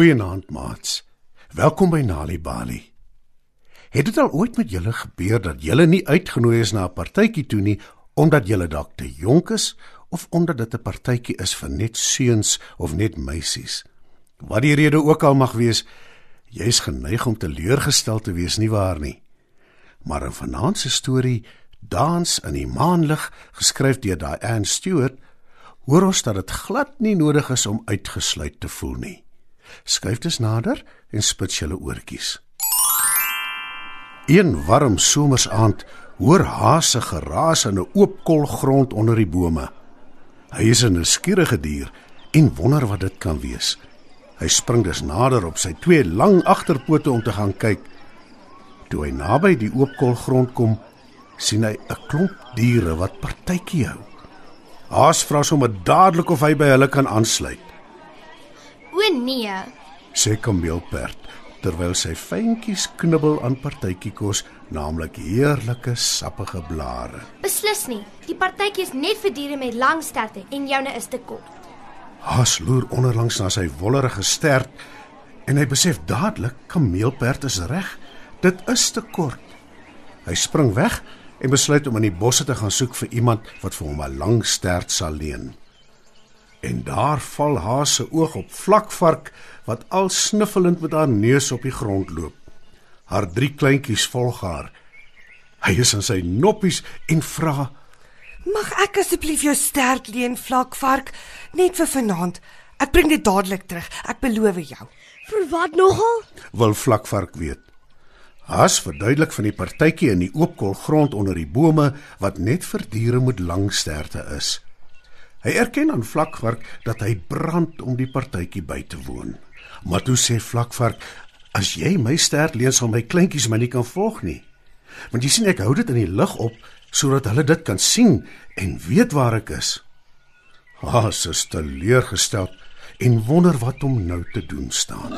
Goeienaand, maats. Welkom by Nali Bali. Het dit al ooit met julle gebeur dat julle nie uitgenooi is na 'n partytjie toe nie omdat julle dalk te jonk is of omdat dit 'n partytjie is vir net seuns of net meisies? Wat die rede ook al mag wees, jy's geneig om teleurgestel te wees nie waar nie. Maar in vanaand se storie Dans in die maanlig, geskryf deur Diane Stewart, hoor ons dat dit glad nie nodig is om uitgesluit te voel nie. Skuif dus nader en spits julle oortjies. Een warm somersaand hoor hase geraas in 'n oop kolgrond onder die bome. Hy is 'n nuuskierige dier en wonder wat dit kan wees. Hy spring dus nader op sy twee lang agterpote om te gaan kyk. Toe hy naby die oop kolgrond kom, sien hy 'n klomp diere wat partytjie hou. Haas vra sommer dadelik of hy by hulle kan aansluit. O nee. Sê kameelperd terwyl sy fyntjies knibbel aan partytjiekos, naamlik heerlike sappige blare. Beslis nie. Die partytjie is net vir diere met lang sterte en joune is te kort. Haas loer onderlangs na sy wollerige stert en hy besef dadelik kameelperd is reg. Dit is te kort. Hy spring weg en besluit om in die bosse te gaan soek vir iemand wat vir hom 'n lang stert sal leen. En daar val haar se oog op vlakvark wat al snuffelend met haar neus op die grond loop. Haar drie kleintjies volg haar. Hy is in sy noppies en vra: "Mag ek asseblief jou stert leen, vlakvark, net vir vanaand? Ek bring dit dadelik terug, ek beloof jou." Vir wat nogal? Wil vlakvark weet. Haas verduidelik van die partytjie in die oopkol grond onder die bome wat net vir diere met lang sterte is. Hy erken aan Vlakvark dat hy brand om die partytjie by te woon. Maar toe sê Vlakvark: "As jy my stert leen sal my kleintjies my nie kan volg nie. Want jy sien ek hou dit in die lug op sodat hulle dit kan sien en weet waar ek is." Haas is teleurgestel en wonder wat om nou te doen staan.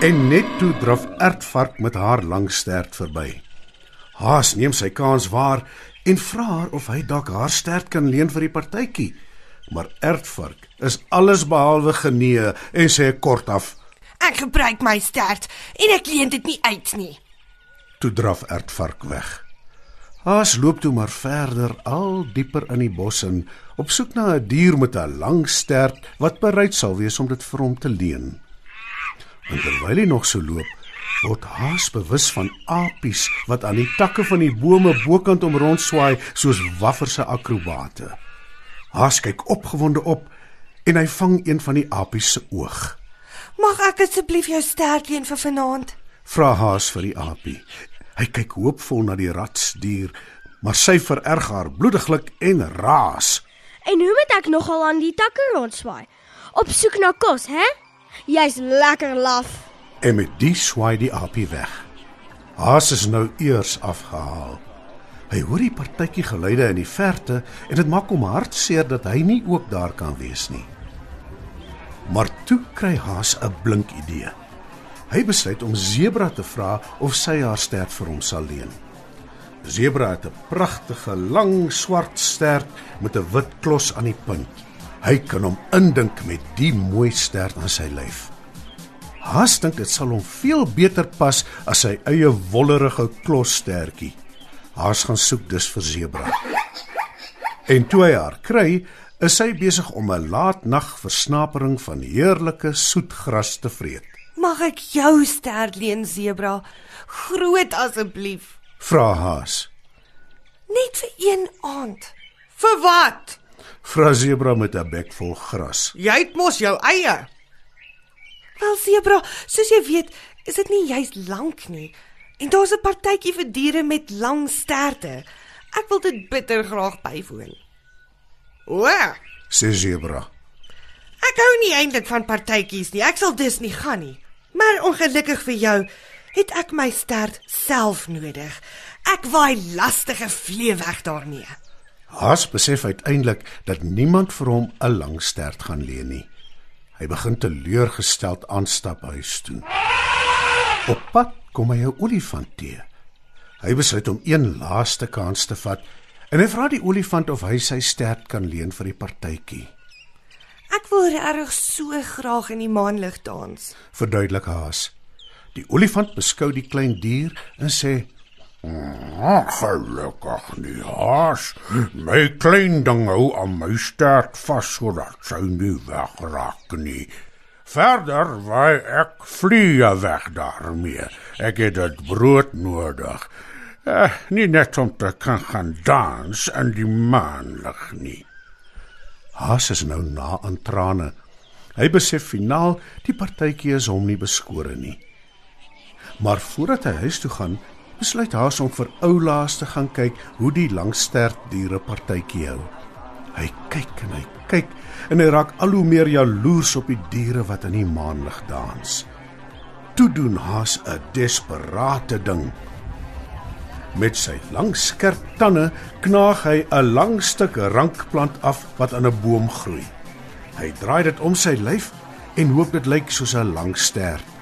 En net toe draf Ertvark met haar lang stert verby. Haas neem sy kans waar en vra haar of hy dalk haar stert kan leen vir die partytjie. Maar Ertvark is alles behalwe genee en sê kortaf: "Ek gebruik my stert en ek leen dit nie uit nie." Toe draf Ertvark weg. Haas loop toe maar verder al dieper in die bos in op soek na 'n dier met 'n lang stert wat bereid sal wees om dit vir hom te leen. En terwyl hy nog so loop, word Haas bewus van apies wat aan die takke van die bome bokant om rondswaai soos wafferse akrobate. Haas kyk opgewonde op en hy vang een van die apies se oog. "Mag ek asseblief jou stert leen vir vanaand?" Vra Haas vir die apie. Hy kyk hoopvol na die ratsdier, maar sy vererg haar bloediglik en raas. En hoe moet ek nogal aan die takke rondswaai? Op soek na kos, hè? Jy's lekker laf. En met die swaai die apie weg. Haas is nou eers afgehaal. Hy hoor die partytjie geluide in die verte en dit maak hom hartseer dat hy nie ook daar kan wees nie. Maar toe kry Haas 'n blink idee. Hy besluit om Zebra te vra of sy haar stert vir hom sal leen. Zebra het 'n pragtige lang swart stert met 'n wit klos aan die punt. Hy kan hom indink met die mooi stert aan sy lyf. Haas dink dit sal hom veel beter pas as sy eie wollerige klosstertjie. Haas gaan soek dus vir Zebra. En toe hy haar kry, is hy besig om 'n laatnag versnapering van heerlike soet gras te vreet. "Mag ek jou stert leen, sebra? Groot asseblief." Vra Haas. "Net vir een aand." "Vir wat?" Vra Zebra met 'n bek vol gras. Jy het mos jou eie. "Wel, sebra, soos jy weet, is dit nie juis lank nie. En daar's 'n partytjie vir diere met lang sterte. Ek wil dit bitter graag bywoon." O, Sê Zebra. Ek hou nie eintlik van partytjies nie. Ek sal dus nie gaan nie. Maar ongelukkig vir jou het ek my stert self nodig. Ek waai lastige vlee weg daarmee. Haas besef uiteindelik dat niemand vir hom 'n lang stert gaan leen nie. Hy begin teleurgesteld aanstap huis toe. Op pad kom hy 'n olifant te. Hy besluit om een laaste kans te vat en hy vra die olifant of hy sy stert kan leen vir die partytjie. Ek wil regtig so graag in die maanlig dans. Verduidelik Haas. Die olifant beskou die klein dier en sê: gelukkig nie, haas. My klein ding hou aan my stert vas sodat sy nie wegraak nie. Verder waai ek vliee weg daarmee. Ek het dit brood nodig. Eh, nie net om te kan gaan dans in die maanlig nie. Haas is nou na aan trane. Hy besef finaal die partytjie is hom nie beskore nie. Maar voordat hy huis toe gaan, besluit Haas om vir oulaas te gaan kyk hoe die langstert diere partytjie hou. Hy kyk en hy kyk en hy raak al hoe meer jaloers op die diere wat in die maanlig dans. Toe doen Haas 'n desperate ding. Met sy lang skerp tande knaag hy 'n lang stuk rankplant af wat aan 'n boom groei. Hy draai dit om sy lyf en hoop dit lyk soos 'n lang stert.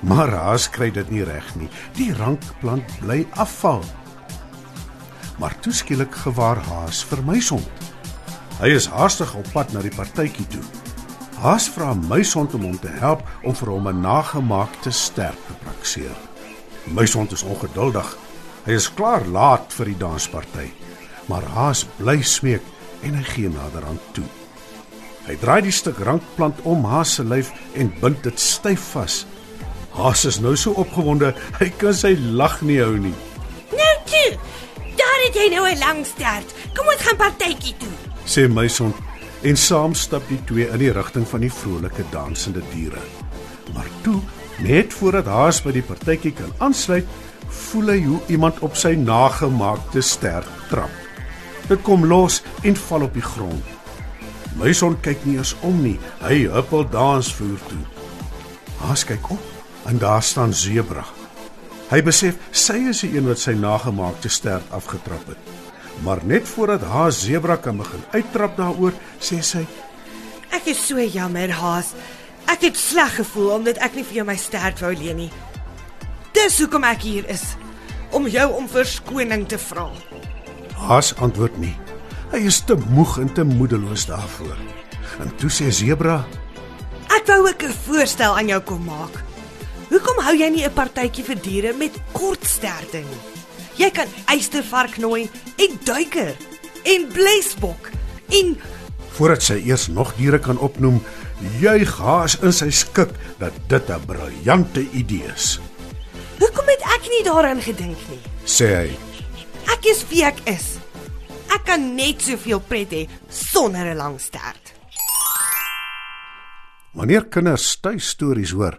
Maar Haas kry dit nie reg nie. Die rankplant bly afval. Maar toe skielik gewaar Haas vir muishond. Hy is haastig op pad na die partytjie toe. Haas vra muishond om hom te help om vir hom 'n nagemaakte stert te prakseer. Muishond is ongeduldig. Hy is klaar laat vir die dansparty, maar Haas bly smeek en hy gee nader aan toe. Hy draai die stuk rankplant om Haas se lyf en bind dit styf vas. Haas is nou so opgewonde, hy kan sy lag nie hou nie. Nou toe. Daar het jy nou 'n lang stert. Kom ons gaan partytjie toe. sê Muishond en saam stap die twee in die rigting van die vrolike dansende diere. Maar toe, net voordat Haas by die partytjie kan aansluit, voel hy hoe iemand op sy nagemaakte stert trap. Dit kom los en val op die grond. Muishond kyk nie eens om nie. Hy huppel dansvoer toe. Haas kyk op en daar staan Zebra. Hy besef sy is die een wat sy nagemaakte stert afgetrap het. Maar net voordat Haas Zebra kan begin uittrap daaroor, sê sy: Ek is so jammer, Haas. Ek het sleg gevoel omdat ek nie vir jou my stert wou leen nie. Dis hoekom ek hier is om jou om verskoning te vra. Haas antwoord nie. Hy is te moeg en te moedeloos daarvoor. En toe sê Zebra: Ek wou ook 'n voorstel aan jou kom maak. Hoekom hou jy nie 'n partytjie vir diere met kort sterte nie? Jy kan eystervark nooi en duiker en blesbok en Voordat sy eers nog diere kan opnoem, juig Haas in sy skik dat dit 'n briljante idee is. hoekom het ek nie daaraan gedink nie? Sê hy: Ek is wie ek is. Ek kan net soveel pret hê sonder 'n lang stert. Wanneer kinders tuistories hoor,